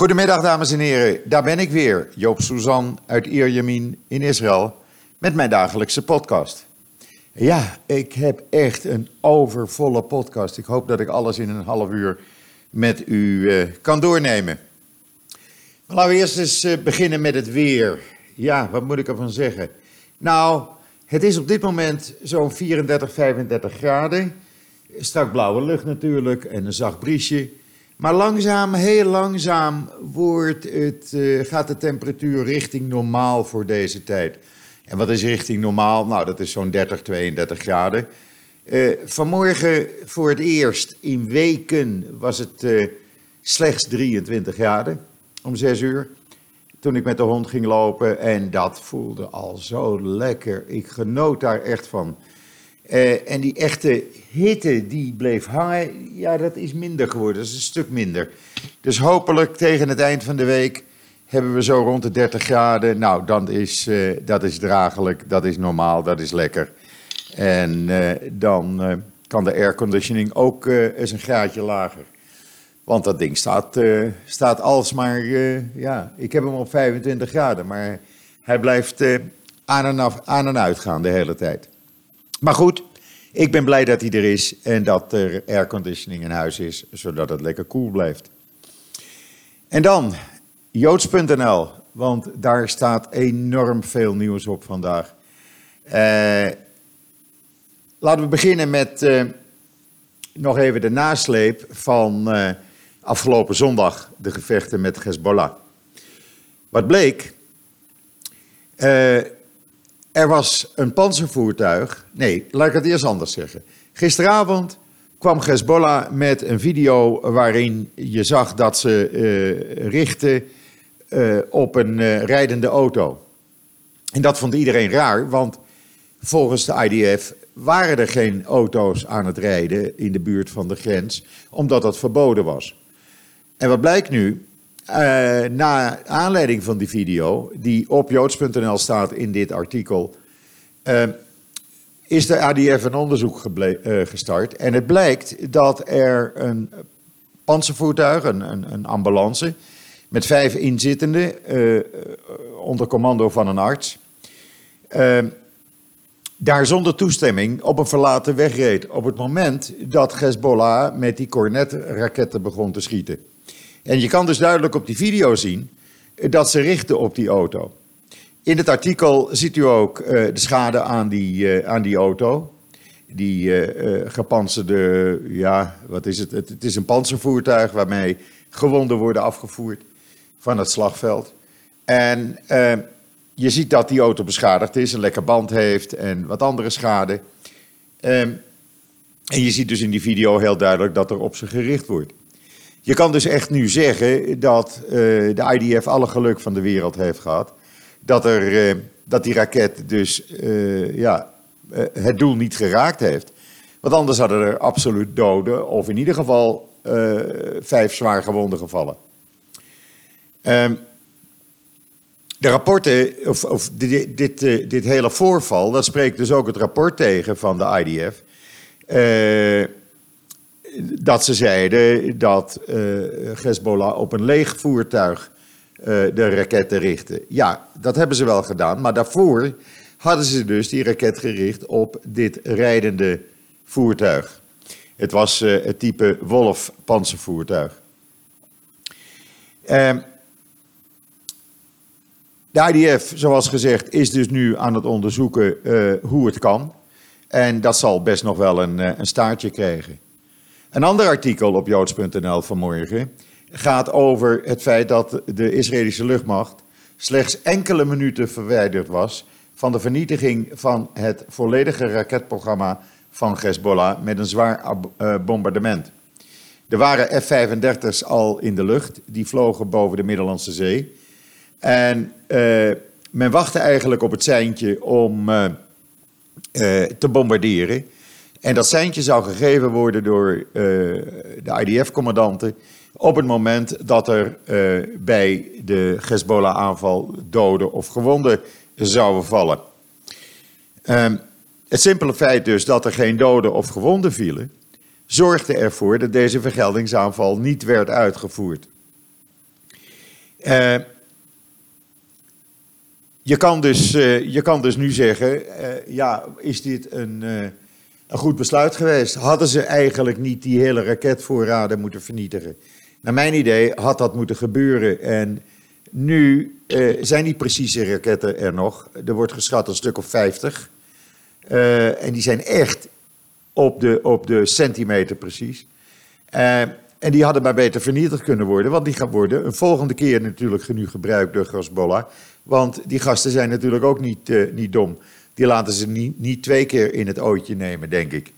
Goedemiddag, dames en heren. Daar ben ik weer, Joop Suzan uit Ierjemien in Israël, met mijn dagelijkse podcast. Ja, ik heb echt een overvolle podcast. Ik hoop dat ik alles in een half uur met u uh, kan doornemen. Maar laten we eerst eens uh, beginnen met het weer. Ja, wat moet ik ervan zeggen? Nou, het is op dit moment zo'n 34, 35 graden. Strak blauwe lucht natuurlijk en een zacht briesje. Maar langzaam, heel langzaam wordt het, uh, gaat de temperatuur richting normaal voor deze tijd. En wat is richting normaal? Nou, dat is zo'n 30, 32 graden. Uh, vanmorgen voor het eerst in weken was het uh, slechts 23 graden om 6 uur. Toen ik met de hond ging lopen en dat voelde al zo lekker. Ik genoot daar echt van. Uh, en die echte hitte die bleef hangen, ja, dat is minder geworden. Dat is een stuk minder. Dus hopelijk tegen het eind van de week hebben we zo rond de 30 graden. Nou, dan is, uh, dat is draaglijk, dat is normaal, dat is lekker. En uh, dan kan de airconditioning ook eens een graadje lager. Want dat ding staat, staat alsmaar, ja, ik heb hem op 25 graden, maar hij blijft aan, en af, aan en uit gaan de hele tijd. Maar goed, ik ben blij dat hij er is en dat er airconditioning in huis is, zodat het lekker koel cool blijft. En dan joods.nl, want daar staat enorm veel nieuws op vandaag. Uh, laten we beginnen met uh, nog even de nasleep van uh, afgelopen zondag, de gevechten met Hezbollah. Wat bleek? Er was een panzervoertuig. Nee, laat ik het eerst anders zeggen. Gisteravond kwam Hezbollah met een video waarin je zag dat ze uh, richtten uh, op een uh, rijdende auto. En dat vond iedereen raar, want volgens de IDF waren er geen auto's aan het rijden in de buurt van de grens, omdat dat verboden was. En wat blijkt nu? Uh, na aanleiding van die video, die op joods.nl staat in dit artikel, uh, is de ADF een onderzoek uh, gestart. En het blijkt dat er een panzervoertuig, een, een, een ambulance, met vijf inzittenden onder commando van een arts, daar zonder toestemming op een verlaten weg reed. Op het moment dat Hezbollah met die Cornet-raketten begon te schieten. En je kan dus duidelijk op die video zien dat ze richten op die auto. In het artikel ziet u ook uh, de schade aan die, uh, aan die auto. Die uh, gepantserde, ja, wat is het? het? Is een panzervoertuig waarmee gewonden worden afgevoerd van het slagveld. En je ziet dat die auto beschadigd is, een lekker band heeft en wat andere schade. en je ziet dus in die video heel duidelijk dat er op ze gericht wordt. Je kan dus echt nu zeggen dat uh, de IDF alle geluk van de wereld heeft gehad. Dat, er, uh, dat die raket dus uh, ja, het doel niet geraakt heeft. Want anders hadden er absoluut doden of in ieder geval vijf zwaar gewonden gevallen. Um, de rapporten, of, of dit, dit, dit, hele voorval, dat spreekt dus ook het rapport tegen van de IDF dat ze zeiden dat uh, Hezbollah op een leeg voertuig uh, de raketten richtte. Ja, dat hebben ze wel gedaan, maar daarvoor hadden ze dus die raket gericht op dit rijdende voertuig. Het was uh, het type Wolf panzervoertuig. Ehm, de IDF, zoals gezegd, is dus nu aan het onderzoeken hoe het kan. En dat zal best nog wel een, een staartje krijgen. Een ander artikel op joods.nl vanmorgen gaat over het feit dat de Israëlische luchtmacht slechts enkele minuten verwijderd was van de vernietiging van het volledige raketprogramma van Hezbollah met een zwaar uh, bombardement. Er waren F-35's al in de lucht, die vlogen boven de Middellandse Zee. En uh, men wachtte eigenlijk op het seintje om uh, te bombarderen. En dat seintje zou gegeven worden door uh, de IDF-commandanten op het moment dat er uh, bij de Hezbollah-aanval doden of gewonden zouden vallen. Um, het simpele feit dus dat er geen doden of gewonden vielen, zorgde ervoor dat deze vergeldingsaanval niet werd uitgevoerd. Uh, je, kan dus, uh, je kan dus nu zeggen, ja, is dit een, een goed besluit geweest? Hadden ze eigenlijk niet die hele raketvoorraden moeten vernietigen? Naar mijn idee had dat moeten gebeuren en nu zijn die precieze raketten er nog. Er wordt geschat een stuk of 50. en die zijn echt op de, op de centimeter precies. Uh, en die hadden maar beter vernietigd kunnen worden, want die gaan worden een volgende keer natuurlijk nu gebruikt door Hezbollah. Want die gasten zijn natuurlijk ook niet, niet dom. Die laten ze niet, niet twee keer in het ootje nemen, denk ik.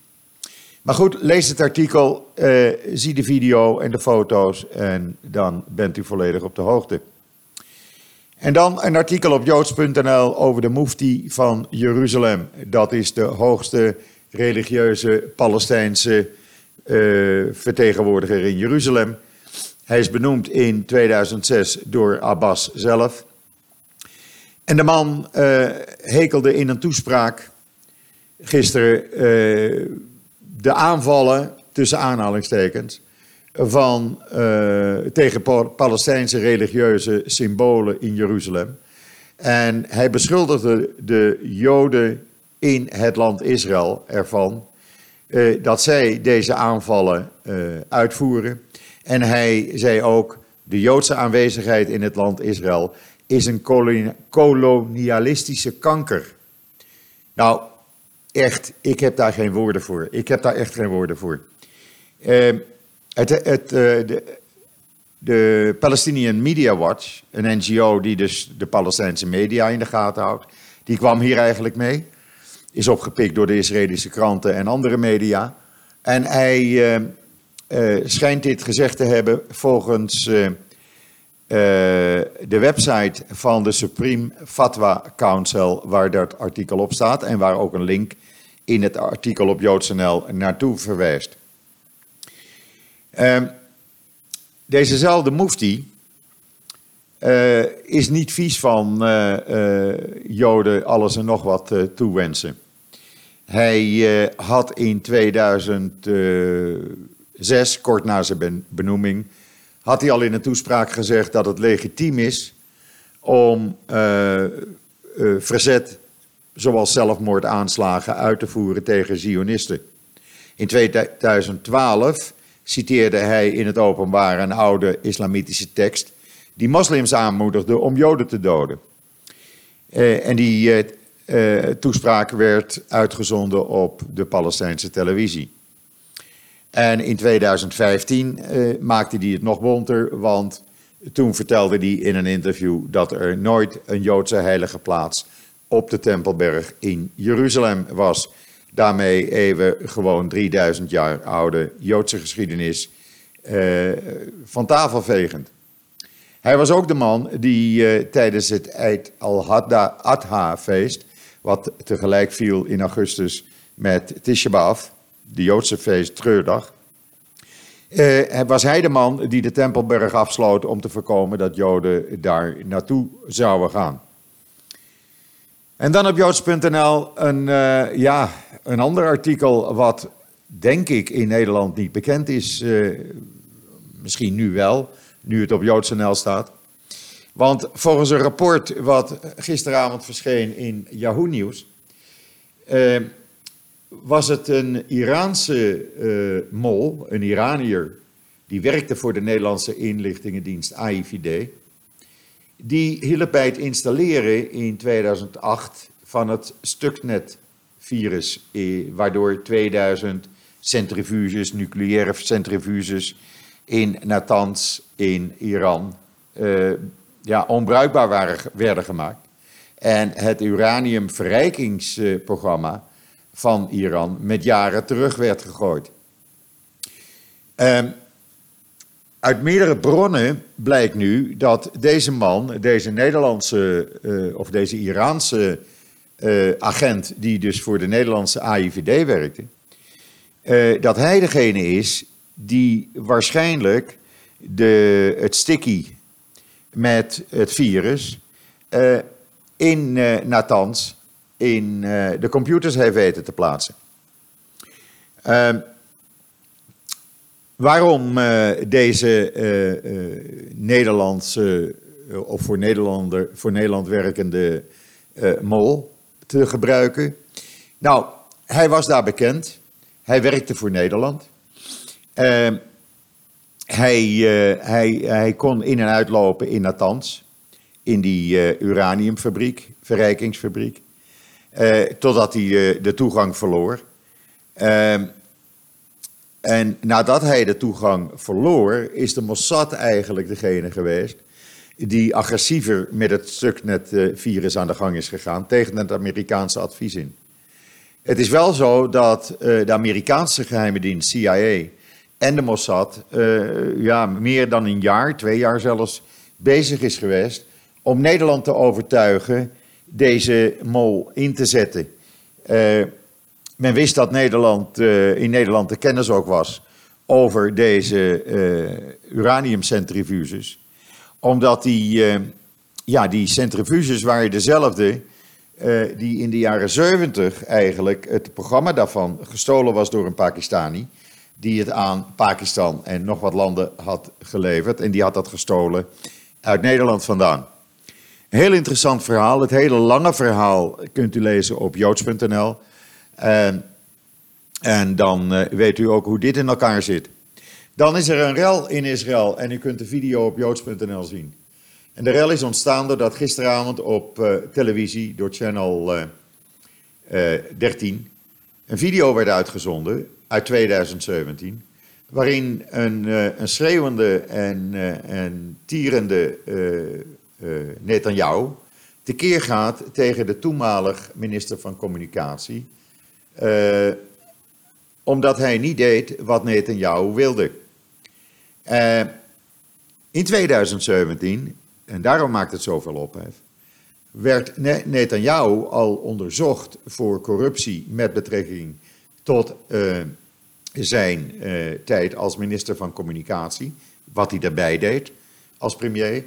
Maar goed, lees het artikel, uh, zie de video en de foto's en dan bent u volledig op de hoogte. En dan een artikel op joods.nl over de mufti van Jeruzalem. Dat is de hoogste religieuze Palestijnse uh, vertegenwoordiger in Jeruzalem. Hij is benoemd in 2006 door Abbas zelf. En de man uh, hekelde in een toespraak gisteren uh, de aanvallen, tussen aanhalingstekens, van, tegen Palestijnse religieuze symbolen in Jeruzalem. En hij beschuldigde de Joden in het land Israël ervan dat zij deze aanvallen uitvoeren. En hij zei ook, de Joodse aanwezigheid in het land Israël is een kolonialistische kanker. Nou, echt, ik heb daar geen woorden voor. Ik heb daar echt geen woorden voor. Uh, het, het, de, de Palestinian Media Watch, een NGO die dus de Palestijnse media in de gaten houdt, die kwam hier eigenlijk mee is opgepikt door de Israëlische kranten en andere media. En hij uh, uh, schijnt dit gezegd te hebben volgens uh, de website van de Supreme Fatwa Council, waar dat artikel op staat en waar ook een link in het artikel op JoodsNL naartoe verwijst. Ehm, dezezelfde mufti is niet vies van Joden alles en nog wat toewensen. Hij had in 2006, kort na zijn benoeming, had hij al in een toespraak gezegd dat het legitiem is om uh, uh, verzet, zoals zelfmoordaanslagen, uit te voeren tegen Zionisten. In 2012 citeerde hij in het openbaar een oude islamitische tekst die moslims aanmoedigde om Joden te doden. en die toespraak werd uitgezonden op de Palestijnse televisie. En in 2015 uh, eh, maakte hij het nog bonter, want toen vertelde hij in een interview dat er nooit een Joodse heilige plaats op de Tempelberg in Jeruzalem was. Daarmee even gewoon 3000 jaar oude Joodse geschiedenis uh, van tafel vegend. Hij was ook de man die uh, tijdens het Eid al-Adha-feest wat tegelijk viel in augustus met Tisha B'Av, de Joodse feest, treurdag. Uh, was hij de man die de Tempelberg afsloot om te voorkomen dat Joden daar naartoe zouden gaan. En dan op joods.nl een, uh, ja, een ander artikel wat denk ik in Nederland niet bekend is. Uh, misschien nu wel, nu het op joods.nl staat. Want volgens een rapport wat gisteravond verscheen in Yahoo Nieuws, eh, was het een Iraanse eh, mol, een Iranier, die werkte voor de Nederlandse inlichtingendienst AIVD. Die hielp bij het installeren in 2008 van het Stuxnet-virus, eh, waardoor 2000 centrifuges, nucleaire centrifuges in Natanz in Iran uh, ja, onbruikbaar waren, werden gemaakt. En het uraniumverrijkingsprogramma van Iran met jaren terug werd gegooid. Um, uit meerdere bronnen blijkt nu dat deze man, deze Nederlandse uh, of deze Iraanse uh, agent, die dus voor de Nederlandse AIVD werkte, uh, dat hij degene is die waarschijnlijk de, het sticky met het virus in Natanz in uh, de computers heeft weten te plaatsen. Ehm, waarom deze Nederlandse of voor, Nederlander, voor Nederland werkende mol te gebruiken. Nou, hij was daar bekend. Hij werkte voor Nederland. Ehm, hij, hij, hij kon in en uitlopen in Natanz, in die uraniumfabriek, verrijkingsfabriek. Totdat hij de toegang verloor. Ehm, en nadat hij de toegang verloor, is de Mossad eigenlijk degene geweest die agressiever met het Stuxnet-virus aan de gang is gegaan tegen het Amerikaanse advies in. Het is wel zo dat de Amerikaanse geheime dienst CIA en de Mossad ja, meer dan een jaar, twee jaar zelfs, bezig is geweest om Nederland te overtuigen deze mol in te zetten. Uh, men wist dat Nederland, uh, in Nederland de kennis ook was over deze uh, uraniumcentrifuges. Omdat die, ja, die centrifuges waren dezelfde die in de jaren 70 eigenlijk het programma daarvan gestolen was door een Pakistani. Die het aan Pakistan en nog wat landen had geleverd. En die had dat gestolen uit Nederland vandaan. Heel interessant verhaal. Het hele lange verhaal kunt u lezen op joods.nl. En, en dan uh, weet u ook hoe dit in elkaar zit. Dan is er een rel in Israël en u kunt de video op joods.nl zien. En de rel is ontstaan doordat gisteravond op uh, televisie door channel uh, 13 een video werd uitgezonden uit 2017. Waarin een, een schreeuwende en, en tierende Netanyahu tekeer gaat tegen de toenmalig minister van Communicatie, uh, omdat hij niet deed wat Netanyahu wilde. Uh, in 2017, en daarom maakt het zoveel ophef, werd Netanyahu al onderzocht voor corruptie met betrekking tot uh, zijn tijd als minister van Communicatie, wat hij daarbij deed als premier,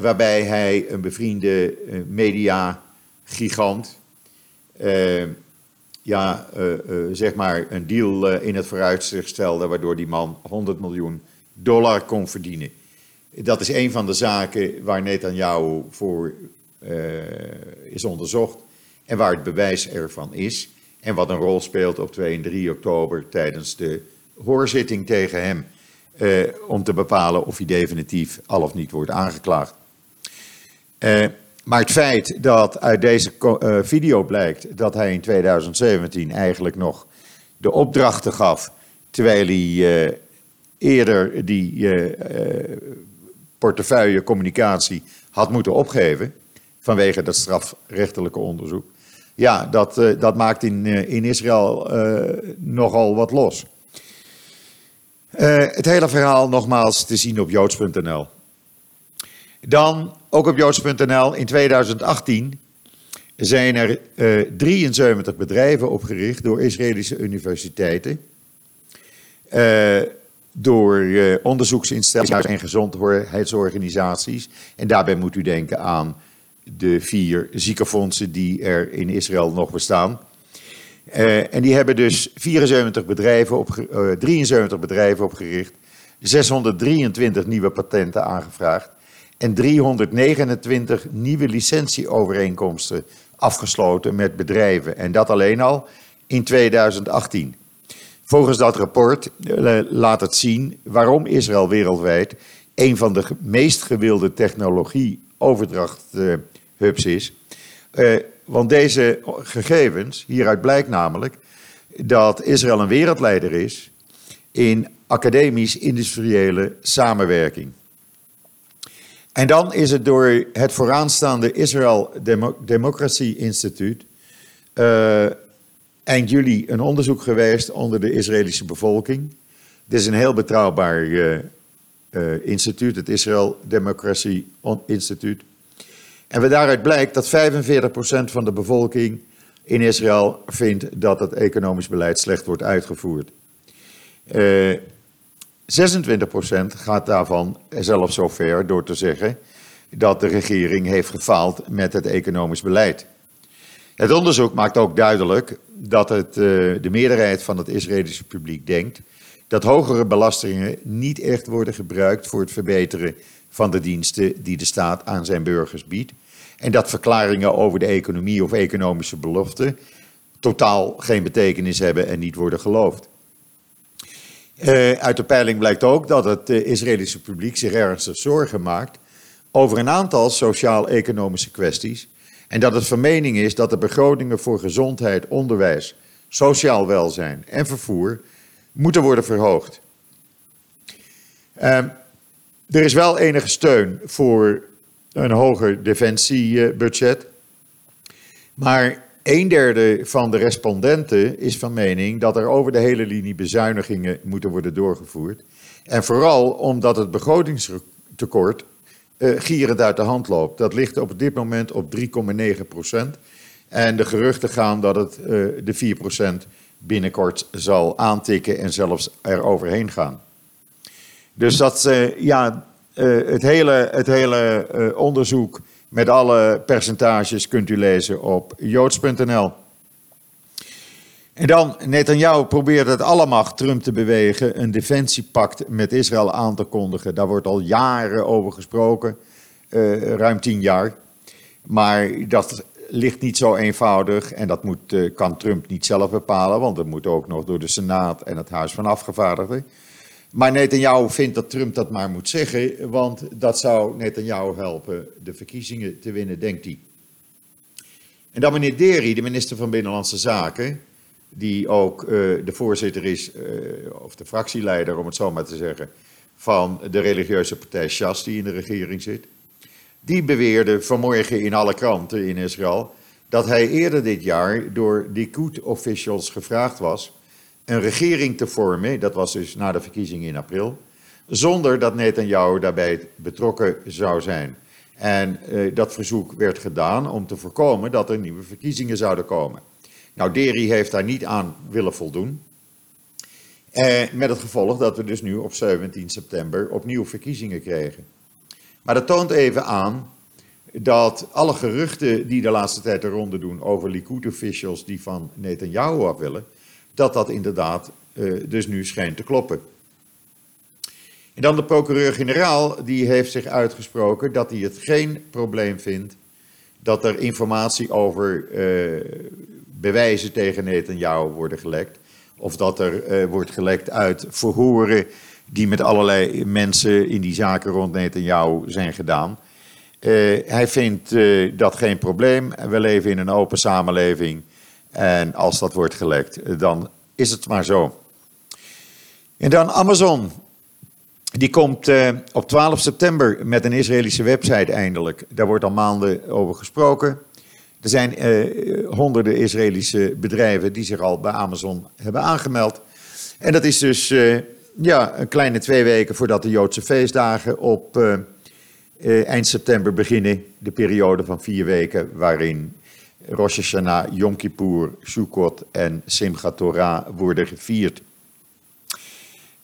waarbij hij een bevriende media-gigant ja, uh, uh, zeg maar een deal in het vooruitzicht stelde, waardoor die man 100 miljoen dollar kon verdienen. Dat is een van de zaken waar Netanyahu voor is onderzocht en waar het bewijs ervan is. En wat een rol speelt op 2 en 3 oktober tijdens de hoorzitting tegen hem. Om te bepalen of hij definitief al of niet wordt aangeklaagd. Maar het feit dat uit deze uh, video blijkt dat hij in 2017 eigenlijk nog de opdrachten gaf, terwijl hij uh, eerder die uh, portefeuille communicatie had moeten opgeven vanwege dat strafrechtelijke onderzoek. Ja, dat, dat maakt in, in Israël nogal wat los. Het hele verhaal nogmaals te zien op joods.nl. Dan, ook op joods.nl, in 2018 zijn er uh, eh, 73 bedrijven opgericht door Israëlische universiteiten. Uh, door uh, onderzoeksinstellingen en gezondheidsorganisaties. En daarbij moet u denken aan de vier ziekenfondsen die er in Israël nog bestaan. En die hebben dus 74 bedrijven op, 73 bedrijven opgericht, 623 nieuwe patenten aangevraagd en 329 nieuwe licentieovereenkomsten afgesloten met bedrijven. En dat alleen al in 2018. Volgens dat rapport eh, laat het zien waarom Israël wereldwijd een van de meest gewilde technologie-overdrachthubs is. Want deze gegevens, hieruit blijkt namelijk dat Israël een wereldleider is in academisch-industriële samenwerking. En dan is het door het vooraanstaande Israel Demo Democracy Instituut uh, eind juli een onderzoek geweest onder de Israëlische bevolking. Dit is een heel betrouwbaar uh, uh, instituut, het Israel Democracy Instituut. En daaruit blijkt dat 45% van de bevolking in Israël vindt dat het economisch beleid slecht wordt uitgevoerd. 26% gaat daarvan zelfs zo ver door te zeggen dat de regering heeft gefaald met het economisch beleid. Het onderzoek maakt ook duidelijk dat het, uh, de meerderheid van het Israëlische publiek denkt dat hogere belastingen niet echt worden gebruikt voor het verbeteren van de diensten die de staat aan zijn burgers biedt. En dat verklaringen over de economie of economische beloften totaal geen betekenis hebben en niet worden geloofd. Uh, uit de peiling blijkt ook dat het uh, Israëlische publiek zich ernstig zorgen maakt over een aantal sociaal-economische kwesties. En dat het van mening is dat de begrotingen voor gezondheid, onderwijs, sociaal welzijn en vervoer moeten worden verhoogd. Uh, er is wel enige steun voor een hoger defensiebudget. Maar een derde van de respondenten is van mening dat er over de hele linie bezuinigingen moeten worden doorgevoerd. En vooral omdat het begrotingstekort uh, gierend uit de hand loopt. Dat ligt op dit moment op 3,9 procent. En de geruchten gaan dat het uh, de 4 procent binnenkort zal aantikken en zelfs er overheen gaan. Dus dat, uh, ja, het hele, het hele onderzoek met alle percentages kunt u lezen op joods.nl. En dan, Netanyahu probeert het allemaal Trump te bewegen een defensiepact met Israël aan te kondigen. Daar wordt al jaren over gesproken, uh, ruim tien jaar. Maar dat ligt niet zo eenvoudig en dat moet, kan Trump niet zelf bepalen, want dat moet ook nog door de Senaat en het Huis van Afgevaardigden. Maar Netanyahu vindt dat Trump dat maar moet zeggen, want dat zou Netanyahu helpen de verkiezingen te winnen, denkt hij. En dan meneer Deri, de minister van Binnenlandse Zaken, die ook uh, de voorzitter is, uh, of de fractieleider om het zo maar te zeggen, van de religieuze partij Shas die in de regering zit. Die beweerde vanmorgen in alle kranten in Israël dat hij eerder dit jaar door Likud-officials gevraagd was een regering te vormen, dat was dus na de verkiezingen in april, zonder dat Netanyahu daarbij betrokken zou zijn. En uh, dat verzoek werd gedaan om te voorkomen dat er nieuwe verkiezingen zouden komen. Nou, Deri heeft daar niet aan willen voldoen. Eh, met het gevolg dat we dus nu op 17 september opnieuw verkiezingen kregen. Maar dat toont even aan dat alle geruchten die de laatste tijd er ronde doen over Likud-officials die van Netanyahu af willen, dat dat inderdaad uh, dus nu schijnt te kloppen. En dan de procureur-generaal, die heeft zich uitgesproken dat hij het geen probleem vindt dat er informatie over uh, bewijzen tegen Netanyahu worden gelekt. Of dat er uh, wordt gelekt uit verhoren die met allerlei mensen in die zaken rond Netanyahu zijn gedaan. Hij vindt dat geen probleem. We leven in een open samenleving. En als dat wordt gelekt, dan is het maar zo. En dan Amazon. Die komt uh, op 12 september met een Israëlische website eindelijk. Daar wordt al maanden over gesproken. Er zijn uh, honderden Israëlische bedrijven die zich al bij Amazon hebben aangemeld. En dat is dus uh, ja, een kleine twee weken voordat de Joodse feestdagen op eind september beginnen. De periode van vier weken waarin Rosh Hashanah, Yom Kippur, Sukkot en Simchat Torah worden gevierd.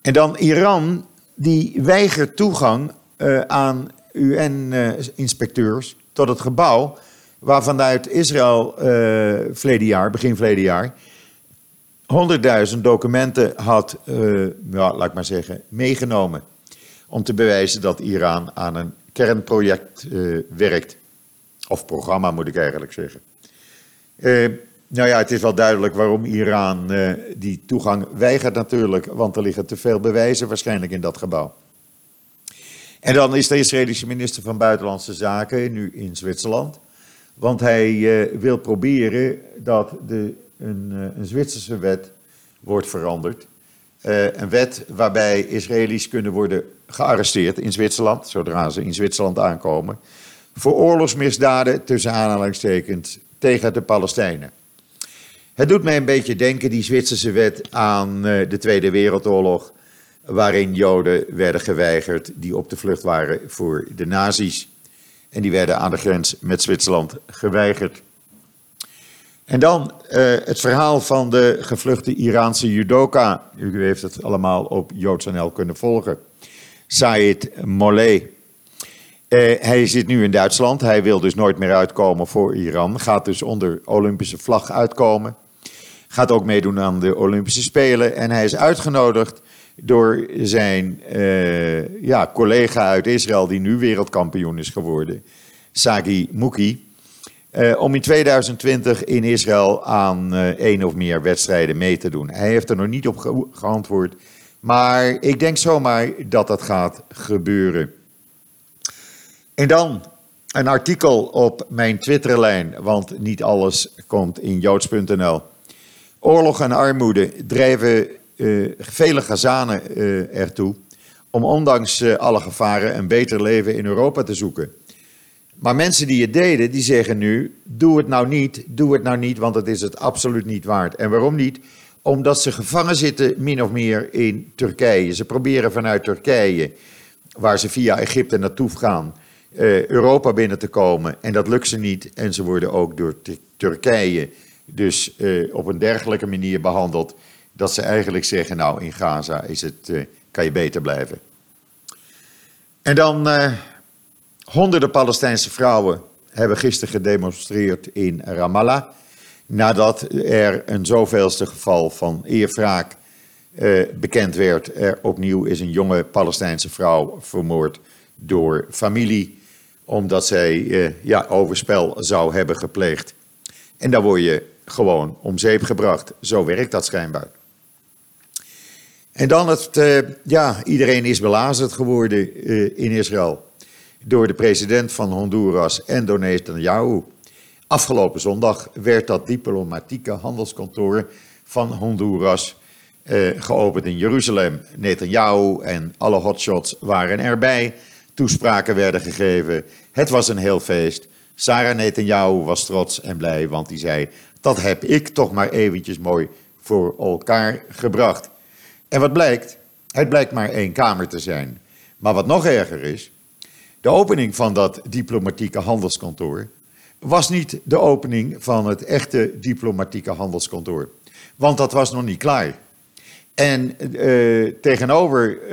En dan Iran, die weigert toegang uh, aan UN-inspecteurs tot het gebouw waar vanuit Israël uh, jaar, begin verleden jaar, 100.000 documenten had, ja, laat ik maar zeggen, meegenomen. Om te bewijzen dat Iran aan een kernproject werkt. Of programma moet ik eigenlijk zeggen. Uh, nou ja, het is wel duidelijk waarom Iran uh, die toegang weigert natuurlijk, want er liggen te veel bewijzen waarschijnlijk in dat gebouw. En dan is de Israëlische minister van Buitenlandse Zaken nu in Zwitserland, want hij uh, wil proberen dat de, een, een Zwitserse wet wordt veranderd. een wet waarbij Israëli's kunnen worden gearresteerd in Zwitserland, zodra ze in Zwitserland aankomen, voor oorlogsmisdaden tussen aanhalingstekens tegen de Palestijnen. Het doet mij een beetje denken, die Zwitserse wet, aan eh, de Tweede Wereldoorlog, waarin Joden werden geweigerd die op de vlucht waren voor de nazi's. En die werden aan de grens met Zwitserland geweigerd. En dan uh, het verhaal van de gevluchte Iraanse judoka. U heeft het allemaal op JoodsNL kunnen volgen. Said Moleh. Uh, hij zit nu in Duitsland. Hij wil dus nooit meer uitkomen voor Iran. Gaat dus onder Olympische vlag uitkomen. Gaat ook meedoen aan de Olympische Spelen. En hij is uitgenodigd door zijn uh, ja, collega uit Israël, die nu wereldkampioen is geworden, Sagi Muki. Uh, om in 2020 in Israël aan één of meer wedstrijden mee te doen. Hij heeft er nog niet op ge geantwoord, maar ik denk zomaar dat dat gaat gebeuren. En dan een artikel op mijn Twitterlijn, want niet alles komt in joods.nl. Oorlog en armoede drijven uh, vele Gazanen uh, ertoe om ondanks uh, alle gevaren een beter leven in Europa te zoeken. Maar mensen die het deden, die zeggen nu: doe het nou niet, doe het nou niet, want het is het absoluut niet waard. En waarom niet? Omdat ze gevangen zitten, min of meer, in Turkije. Ze proberen vanuit Turkije, waar ze via Egypte naartoe gaan, Europa binnen te komen. En dat lukt ze niet. En ze worden ook door Turkije dus op een dergelijke manier behandeld dat ze eigenlijk zeggen, nou in Gaza is het, uh, kan je beter blijven. En dan honderden Palestijnse vrouwen hebben gisteren gedemonstreerd in Ramallah. Nadat er een zoveelste geval van eerwraak bekend werd. Er opnieuw is een jonge Palestijnse vrouw vermoord door familie. Omdat zij ja, overspel zou hebben gepleegd. En dan word je gewoon om zeep gebracht. Zo werkt dat schijnbaar. En dan het, uh, ja, iedereen is belazerd geworden uh, in Israël door de president van Honduras en door Netanyahu. Afgelopen zondag werd dat diplomatieke handelskantoor van Honduras geopend in Jeruzalem. Netanyahu en alle hotshots waren erbij. Toespraken werden gegeven. Het was een heel feest. Sarah Netanyahu was trots en blij, want die zei: Dat heb ik toch maar eventjes mooi voor elkaar gebracht. En wat blijkt? Het blijkt maar één kamer te zijn. Maar wat nog erger is, de opening van dat diplomatieke handelskantoor was niet de opening van het echte diplomatieke handelskantoor. Want dat was nog niet klaar. En uh, tegenover uh,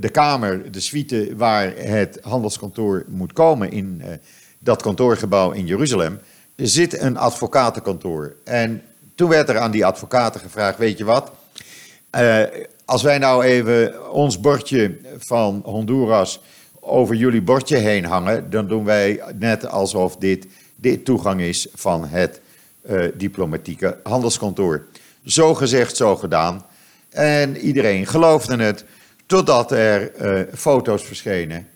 de kamer, de suite waar het handelskantoor moet komen in uh, dat kantoorgebouw in Jeruzalem, zit een advocatenkantoor. En toen werd er aan die advocaten gevraagd, weet je wat, als wij nou even ons bordje van Honduras over jullie bordje heen hangen, dan doen wij net alsof dit, dit toegang is van het diplomatieke handelskantoor. Zo gezegd, zo gedaan. En iedereen geloofde het, totdat er uh, foto's verschenen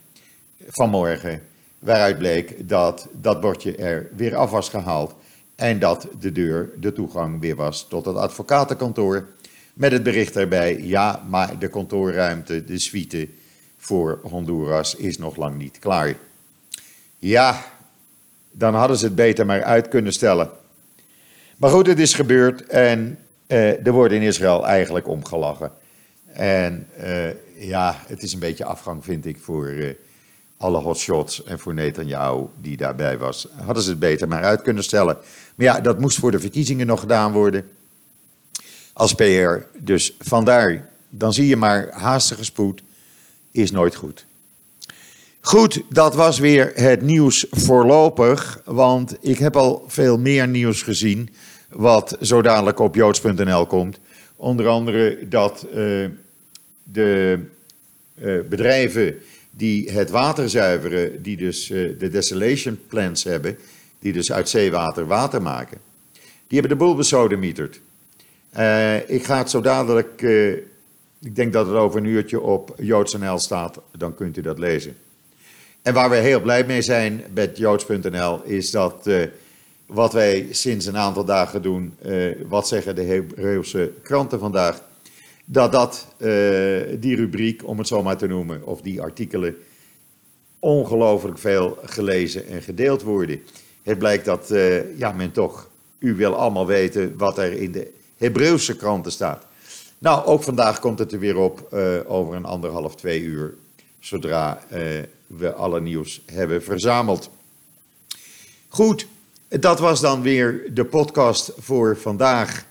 vanmorgen, waaruit bleek dat dat bordje er weer af was gehaald en dat de deur, de toegang weer was tot het advocatenkantoor. Met het bericht erbij, ja, maar de kantoorruimte, de suite voor Honduras is nog lang niet klaar. Ja, dan hadden ze het beter maar uit kunnen stellen. Maar goed, het is gebeurd en uh, er wordt in Israël eigenlijk omgelachen. En uh, ja, het is een beetje afgang, vind ik, voor uh, alle hotshots en voor Netanyahu die daarbij was. Hadden ze het beter maar uit kunnen stellen. Maar ja, dat moest voor de verkiezingen nog gedaan worden als PR. Dus vandaar, dan zie je maar, haastige spoed is nooit goed. Goed, dat was weer het nieuws voorlopig, want ik heb al veel meer nieuws gezien wat zo dadelijk op joods.nl komt. Onder andere dat uh, de uh, bedrijven die het water zuiveren, die dus uh, de desalation plants hebben, die dus uit zeewater water maken, die hebben de boel besodemieterd. Ik ga het zo dadelijk, ik denk dat het over een uurtje op joods.nl staat, dan kunt u dat lezen. En waar we heel blij mee zijn met joods.nl is dat wat wij sinds een aantal dagen doen, wat zeggen de Hebreeuwse kranten vandaag, dat dat, die rubriek, om het zo maar te noemen, of die artikelen, ongelooflijk veel gelezen en gedeeld worden. Het blijkt dat ja, men toch, u wil allemaal weten wat er in de Hebreeuwse kranten staat. Nou, ook vandaag komt het er weer op over een anderhalf, twee uur, zodra we alle nieuws hebben verzameld. Goed, dat was dan weer de podcast voor vandaag.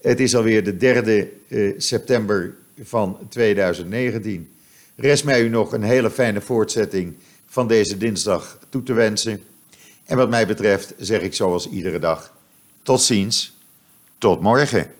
Het is alweer de derde uh, september van 2019. Rest mij u nog een hele fijne voortzetting van deze dinsdag toe te wensen. En wat mij betreft zeg ik zoals iedere dag, tot ziens, tot morgen.